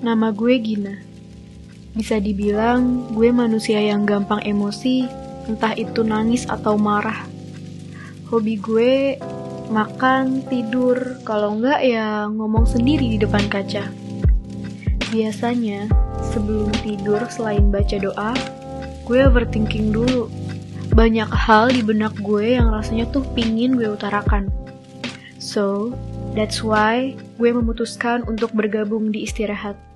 Nama gue Gina. Bisa dibilang gue manusia yang gampang emosi, entah itu nangis atau marah. Hobi gue makan, tidur, kalau enggak ya ngomong sendiri di depan kaca. Biasanya, sebelum tidur selain baca doa, gue overthinking dulu. Banyak hal di benak gue yang rasanya tuh pingin gue utarakan. So, that's why gue memutuskan untuk bergabung di istirahat.